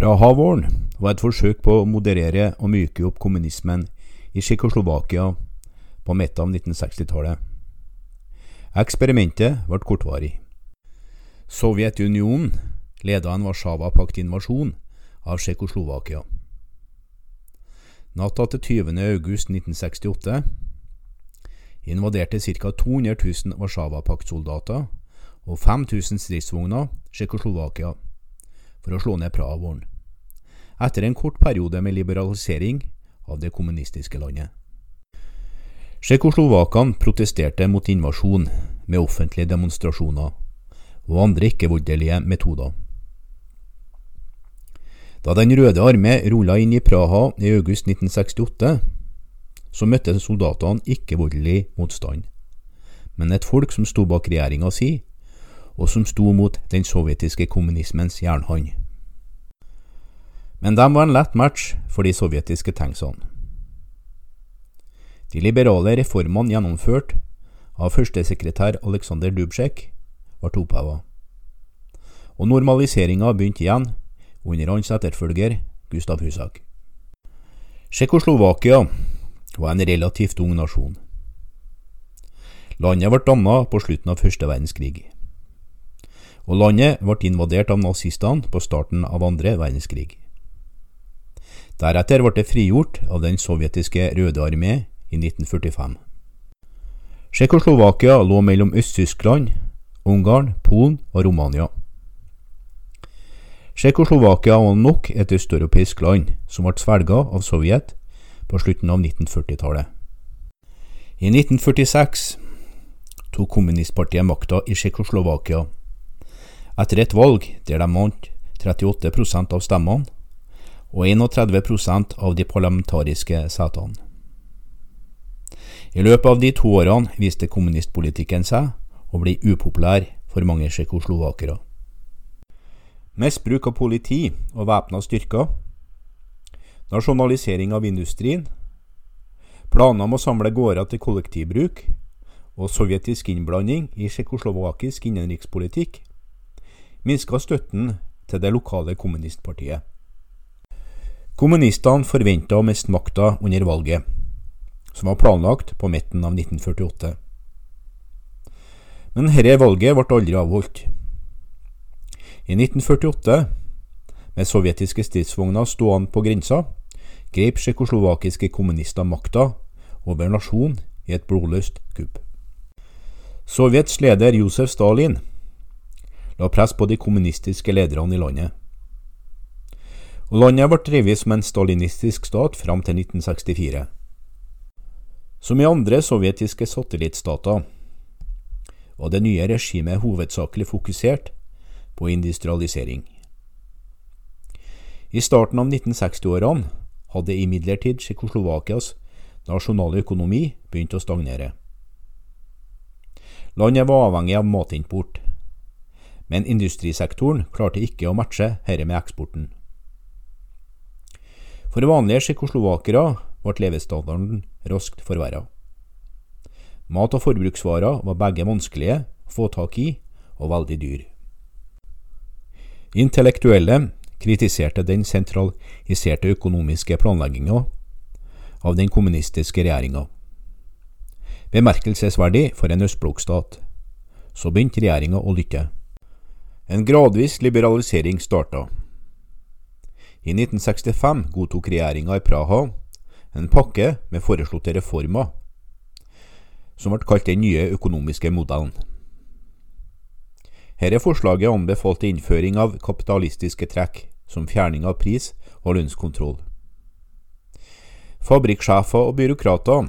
Praha-våren var et forsøk på å moderere og myke opp kommunismen i Tsjekkoslovakia på midten av 1960-tallet. Eksperimentet ble kortvarig. Sovjetunionen ledet en Warszawa-paktinvasjon av Tsjekkoslovakia. Natta til 20. august 1968 invaderte ca. 200 000 Warszawa-paktsoldater og 5000 stridsvogner Tsjekkoslovakia for å slå ned Praha-våren, etter en kort periode med liberalisering av det kommunistiske landet. Tsjekkoslovakene protesterte mot invasjon med offentlige demonstrasjoner og andre ikke-voldelige metoder. Da Den røde armé rulla inn i Praha i august 1968, så møtte soldatene ikke-voldelig motstand, men et folk som sto bak regjeringa si, og som sto mot den sovjetiske kommunismens jernhånd. Men de var en lett match for de sovjetiske tanksene. De liberale reformene gjennomført av førstesekretær Aleksandr Dubsjek ble oppheva, og normaliseringa begynte igjen under hans etterfølger Gustav Husak. Tsjekkoslovakia var en relativt ung nasjon. Landet ble dannet på slutten av første verdenskrig, og landet ble invadert av nazistene på starten av andre verdenskrig. Deretter ble det frigjort av den sovjetiske Røde armé i 1945. Tsjekkoslovakia lå mellom Øst-Tyskland, Ungarn, Polen og Romania. Tsjekkoslovakia var nok et østeuropeisk land som ble svelga av Sovjet på slutten av 1940-tallet. I 1946 tok kommunistpartiet makta i Tsjekkoslovakia etter et valg der de vant 38% av stemmene og 31% av de parlamentariske setene. I løpet av de to årene viste kommunistpolitikken seg å bli upopulær for mange tsjekkoslovakere. Misbruk av politi og væpna styrker, nasjonalisering av industrien, planer om å samle gårder til kollektivbruk og sovjetisk innblanding i tsjekkoslovakisk innenrikspolitikk minska støtten til det lokale kommunistpartiet. Kommunistene forventa å miste makta under valget som var planlagt på midten av 1948. Men dette valget ble aldri avholdt. I 1948, med sovjetiske stridsvogner stående på grensa, grep tsjekkoslovakiske kommunister makta over nasjonen i et blodløst kupp. Sovjets leder Josef Stalin la press på de kommunistiske lederne i landet. Og landet ble drevet som en stalinistisk stat fram til 1964. Som i andre sovjetiske satellittstater var det nye regimet hovedsakelig fokusert på industrialisering. I starten av 1960-årene hadde imidlertid Tsjekkoslovakias nasjonale økonomi begynt å stagnere. Landet var avhengig av matimport, men industrisektoren klarte ikke å matche dette med eksporten. For vanlige tsjekkoslovakere ble levestandarden raskt forverra. Mat- og forbruksvarer var begge vanskelige å få tak i og veldig dyr. Intellektuelle kritiserte den sentraliserte økonomiske planlegginga av den kommunistiske regjeringa. Bemerkelsesverdig for en østblokkstat. Så begynte regjeringa å lytte. En gradvis liberalisering starta. I 1965 godtok regjeringa i Praha en pakke med foreslåtte reformer, som ble kalt den nye økonomiske modellen. Her er forslaget anbefalt innføring av kapitalistiske trekk, som fjerning av pris og lønnskontroll. Fabrikksjefer og byråkrater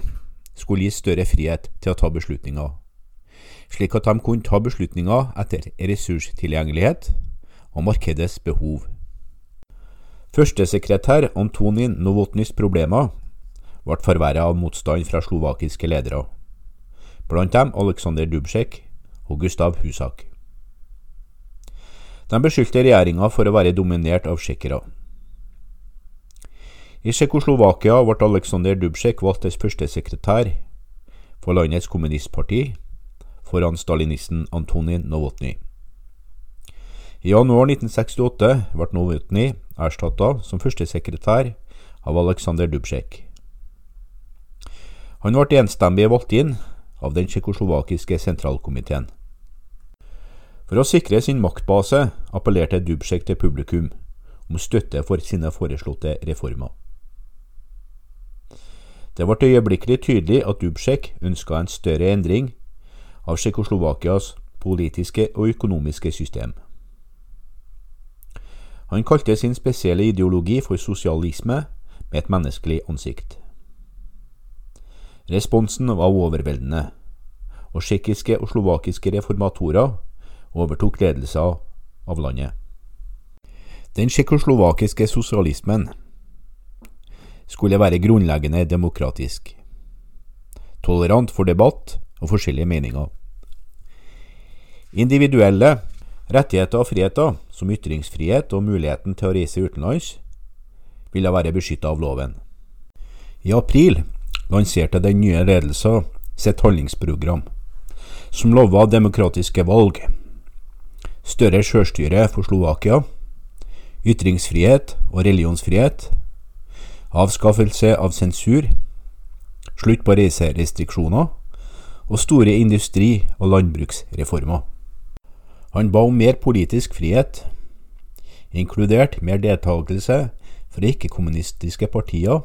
skulle gis større frihet til å ta beslutninger, slik at de kunne ta beslutninger etter ressurstilgjengelighet og markedets behov. Førstesekretær Antonin Novotnys problemer ble forverret av motstand fra slovakiske ledere, blant dem Aleksandr Dubsjek og Gustav Husak. De beskyldte regjeringa for å være dominert av tsjekkere. I Tsjekkoslovakia ble Aleksandr Dubsjek valgt til førstesekretær for landets kommunistparti foran stalinisten Antonin Novotny. I januar 1968 ble Novotny erstatta som førstesekretær av Aleksandr Dubček. Han ble enstemmig valgt inn av den tsjekkoslovakiske sentralkomiteen. For å sikre sin maktbase appellerte Dubček til publikum om støtte for sine foreslåtte reformer. Det ble øyeblikkelig tydelig at Dubček ønska en større endring av Tsjekkoslovakias politiske og økonomiske system. Han kalte sin spesielle ideologi for sosialisme med et menneskelig ansikt. Responsen var overveldende, og tsjekkiske og slovakiske reformatorer overtok ledelsen av landet. Den tsjekkoslovakiske sosialismen skulle være grunnleggende demokratisk, tolerant for debatt og forskjellige meninger. Individuelle rettigheter og friheter, som ytringsfrihet og muligheten til å reise utenlands, ville være beskytta av loven. I april lanserte den nye ledelsen sitt handlingsprogram, som lova demokratiske valg, større sjølstyre for Slovakia, ytringsfrihet og religionsfrihet, avskaffelse av sensur, slutt på reiserestriksjoner og store industri- og landbruksreformer. Han ba om mer politisk frihet, inkludert mer deltakelse fra ikke-kommunistiske partier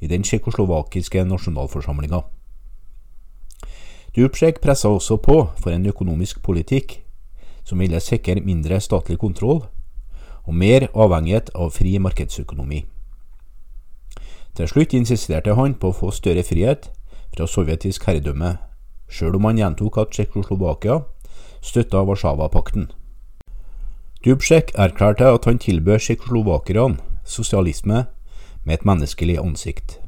i den tsjekkoslovakiske nasjonalforsamlinga. Dubček pressa også på for en økonomisk politikk som ville sikre mindre statlig kontroll og mer avhengighet av fri markedsøkonomi. Til slutt insisterte han på å få større frihet fra sovjetisk herredømme, sjøl om han gjentok at Tsjekkoslovakia støtta Warszawapakten. Dubček erklærte at han tilbød tsjekkoslovakerne sosialisme med et menneskelig ansikt.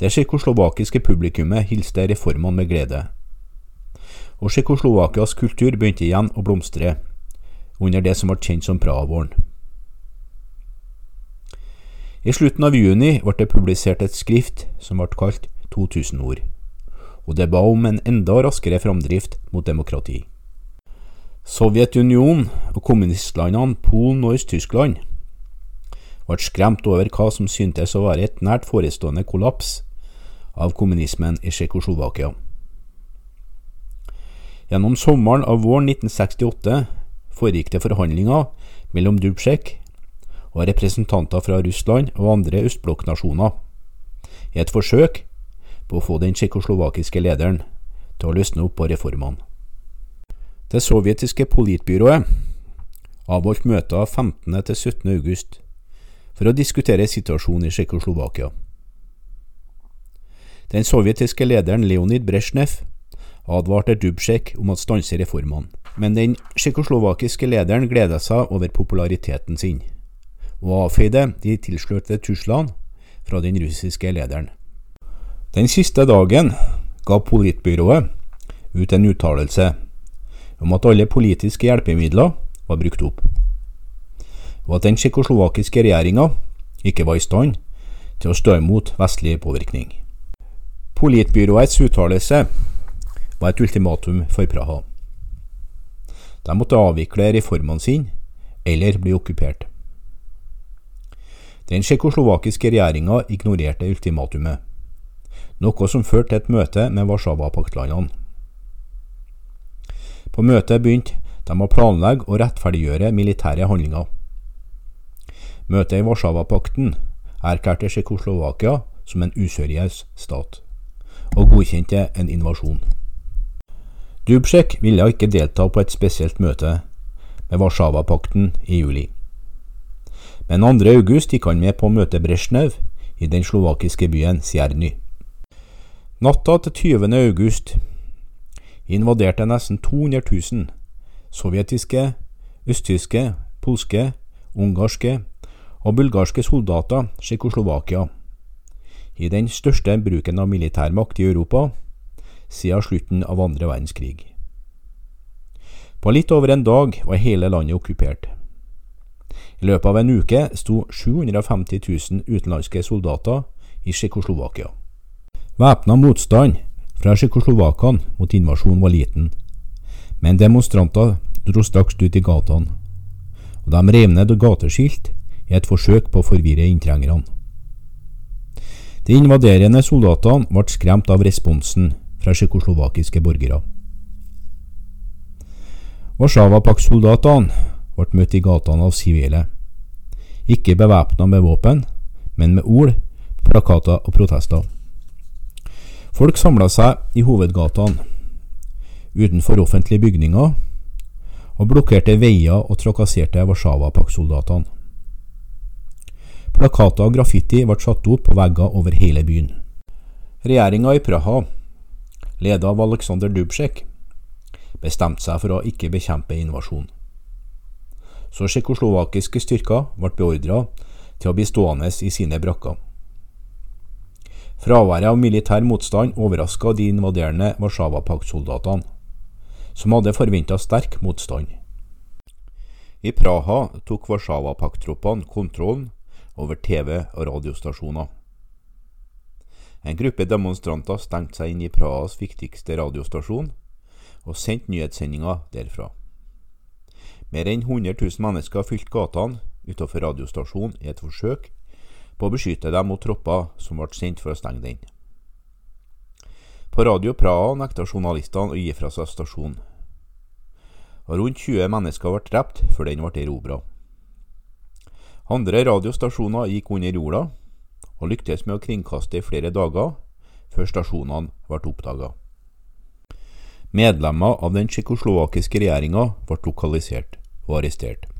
Det tsjekkoslovakiske publikummet hilste reformene med glede, og Tsjekkoslovakias kultur begynte igjen å blomstre under det som ble kjent som Praha-våren. I slutten av juni ble det publisert et skrift som ble kalt 2000 ord, og det ba om en enda raskere framdrift mot demokrati. Sovjetunionen og kommunistlandene Polen og Øst-Tyskland ble skremt over hva som syntes å være et nært forestående kollaps av kommunismen i Tsjekkoslovakia. Gjennom sommeren av våren 1968 foregikk det forhandlinger mellom Dubček og representanter fra Russland og andre østblokknasjoner i et forsøk på å få den tsjekkoslovakiske lederen til å løsne opp på reformene. Det sovjetiske politbyrået avholdt møter 15. til 17. august for å diskutere situasjonen i Tsjekkoslovakia. Den sovjetiske lederen Leonid Brezjnev advarte Dubsjek om å stanse reformene, men den tsjekkoslovakiske lederen gleda seg over populariteten sin, og avfeide de tilslørte truslene fra den russiske lederen. Den siste dagen ga politbyrået ut en uttalelse om at alle politiske hjelpemidler var brukt opp og at den tsjekkoslovakiske regjeringa ikke var i stand til å stå imot vestlig påvirkning. Politbyråets uttalelse var et ultimatum for Praha. De måtte avvikle reformene sine eller bli okkupert. Den tsjekkoslovakiske regjeringa ignorerte ultimatumet, noe som førte til et møte med Warszawapaktlandene. På møtet begynte de å planlegge og rettferdiggjøre militære handlinger. Møtet i Warszawapakten erklærte Tsjekkoslovakia som en useriøs stat, og godkjente en invasjon. Dubsjek ville ikke delta på et spesielt møte med Warszawapakten i juli. Men 2. august gikk han med på å møte Brezjnev i den slovakiske byen Sjerny. Natta til 20. august invaderte nesten 200 000 sovjetiske, østtyske, polske, ungarske og bulgarske soldater Tsjekkoslovakia, i den største bruken av militærmakt i Europa siden slutten av andre verdenskrig. På litt over en dag var hele landet okkupert. I løpet av en uke sto 750 000 utenlandske soldater i Tsjekkoslovakia. Væpna motstand fra tsjekkoslovakene mot invasjonen var liten, men demonstranter dro straks ut i gatene, og de rev ned gateskilt i et forsøk på å forvirre inntrengerne. De invaderende soldatene ble skremt av responsen fra tsjekkoslovakiske borgere. Warszawa-paktsoldatene ble møtt i gatene av sivile, ikke bevæpna med våpen, men med ord, plakater og protester. Folk samla seg i hovedgatene, utenfor offentlige bygninger, og blokkerte veier og trakasserte Warszawa-paktsoldatene. Plakater og graffiti ble satt opp på vegger over hele byen. Regjeringa i Praha, ledet av Aleksandr Dubsjek, bestemte seg for å ikke bekjempe invasjonen. Så tsjekkoslovakiske styrker ble beordra til å bli stående i sine brakker. Fraværet av militær motstand overraska de invaderende Warszawa-paktsoldatene, som hadde forventa sterk motstand. I Praha tok Warszawapakt-troppene kontrollen over TV- og radiostasjoner. En gruppe demonstranter stengte seg inn i Prahas viktigste radiostasjon og sendte nyhetssendinger derfra. Mer enn 100 000 mennesker fylte gatene utenfor radiostasjonen i et forsøk på å beskytte dem mot tropper som ble sendt for å stenge den. På Radio Praha nekta journalistene å gi fra seg stasjonen. Rundt 20 mennesker ble drept før den ble erobra. Andre radiostasjoner gikk under jorda og lyktes med å kringkaste i flere dager før stasjonene ble oppdaga. Medlemmer av den tsjekkoslovakiske regjeringa ble lokalisert og arrestert.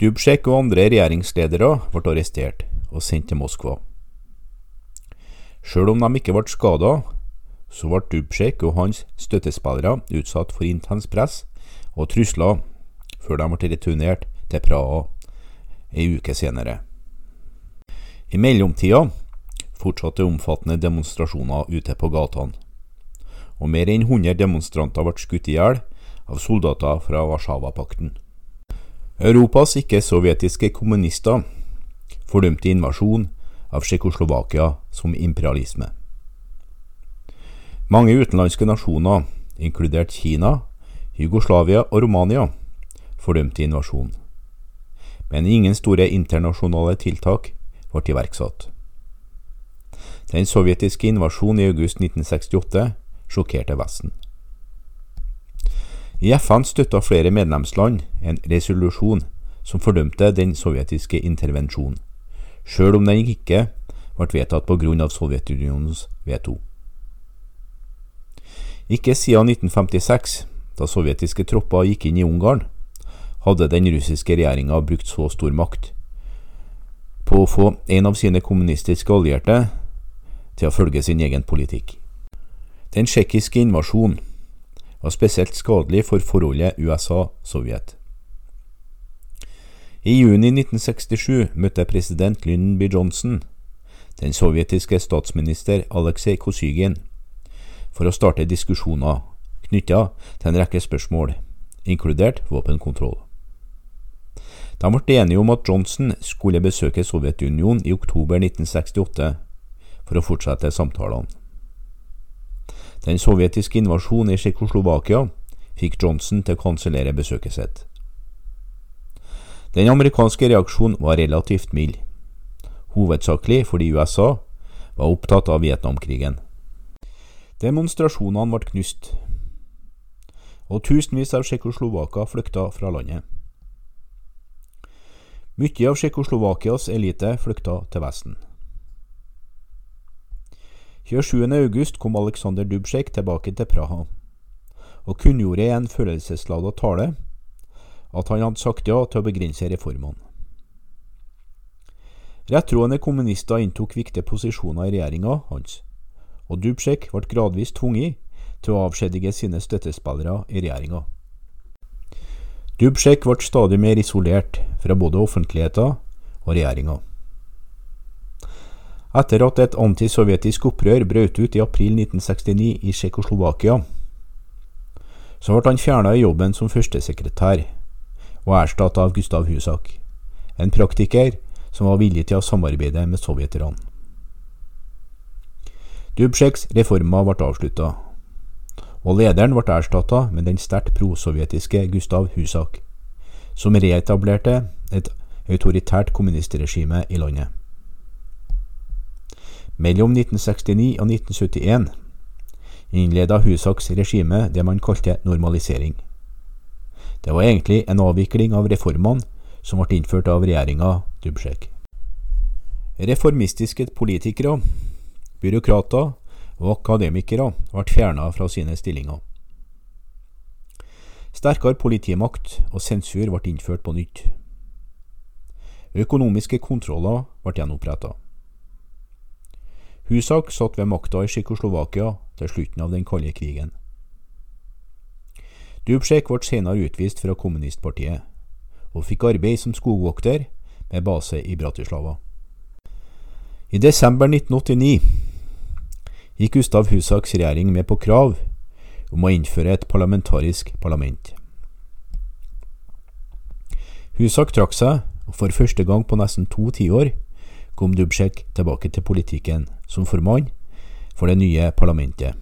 Dubček og andre regjeringsledere ble arrestert og sendt til Moskva. Sjøl om de ikke ble skada, så ble Dubsjek og hans støttespillere utsatt for intens press og trusler før de ble returnert til Praha ei uke senere. I mellomtida fortsatte omfattende demonstrasjoner ute på gatene, og mer enn 100 demonstranter ble skutt i hjel av soldater fra Warszawapakten. Europas ikke-sovjetiske kommunister fordømte invasjon av Tsjekkoslovakia som imperialisme. Mange utenlandske nasjoner, inkludert Kina, Jugoslavia og Romania, fordømte invasjonen. Men ingen store internasjonale tiltak ble iverksatt. Den sovjetiske invasjonen i august 1968 sjokkerte Vesten. I FN støtta flere medlemsland en resolusjon som fordømte den sovjetiske intervensjonen, sjøl om den ikke ble vedtatt pga. Sovjetunionens veto. Ikke siden 1956, da sovjetiske tropper gikk inn i Ungarn, hadde den russiske regjeringa brukt så stor makt på å få en av sine kommunistiske allierte til å følge sin egen politikk. Den tsjekkiske invasjonen var spesielt skadelig for forholdet USA-Sovjet. I juni 1967 møtte president Lyndon B. Johnson den sovjetiske statsminister Aleksej Kosygin for å starte diskusjoner knytta til en rekke spørsmål, inkludert våpenkontroll. De ble enige om at Johnson skulle besøke Sovjetunionen i oktober 1968 for å fortsette samtalene. Den sovjetiske invasjonen i Tsjekkoslovakia fikk Johnson til å kansellere besøket sitt. Den amerikanske reaksjonen var relativt mild, hovedsakelig fordi USA var opptatt av Vietnamkrigen. Demonstrasjonene ble knust, og tusenvis av tsjekkoslovaker flykta fra landet. Mye av Tsjekkoslovakias elite flykta til Vesten. 27.8 kom Aleksandr Dubsjek tilbake til Praha, og kunngjorde i en følelsesladet tale at han hadde sagt ja til å begrense reformene. Rettroende kommunister inntok viktige posisjoner i regjeringa hans, og Dubsjek ble gradvis tvunget til å avskjedige sine støttespillere i regjeringa. Dubsjek ble stadig mer isolert fra både offentligheten og regjeringa. Etter at et antisovjetisk opprør brøt ut i april 1969 i Tsjekkoslovakia, så ble han fjerna i jobben som førstesekretær og erstatta av Gustav Husak, en praktiker som var villig til å samarbeide med sovjeterne. Dubsjeks reformer ble avslutta, og lederen ble erstatta med den sterkt prosovjetiske Gustav Husak, som reetablerte et autoritært kommunistregime i landet. Mellom 1969 og 1971 innleda Husaks regime det man kalte normalisering. Det var egentlig en avvikling av reformene som ble innført av regjeringa Dubsjek. Reformistiske politikere, byråkrater og akademikere ble fjerna fra sine stillinger. Sterkere politimakt og sensur ble innført på nytt. Økonomiske kontroller ble gjenoppretta. Husak satt ved makta i Tsjekkoslovakia til slutten av den kalde krigen. Dubček ble senere utvist fra kommunistpartiet, og fikk arbeid som skogvokter med base i Bratislava. I desember 1989 gikk Gustav Husaks regjering med på krav om å innføre et parlamentarisk parlament. Husak trakk seg, og for første gang på nesten to tiår kom Dubček tilbake til politikken som formann for det nye parlamentet.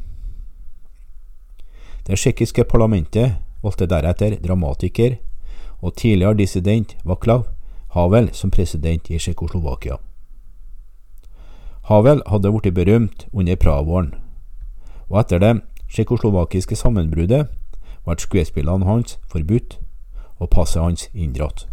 Det tsjekkiske parlamentet valgte deretter dramatiker og tidligere dissident Vaklav Havel som president i Tsjekkoslovakia. Havel hadde blitt berømt under Praha-våren, og etter det tsjekkoslovakiske sammenbruddet ble skuespillene hans forbudt og passet hans inndratt.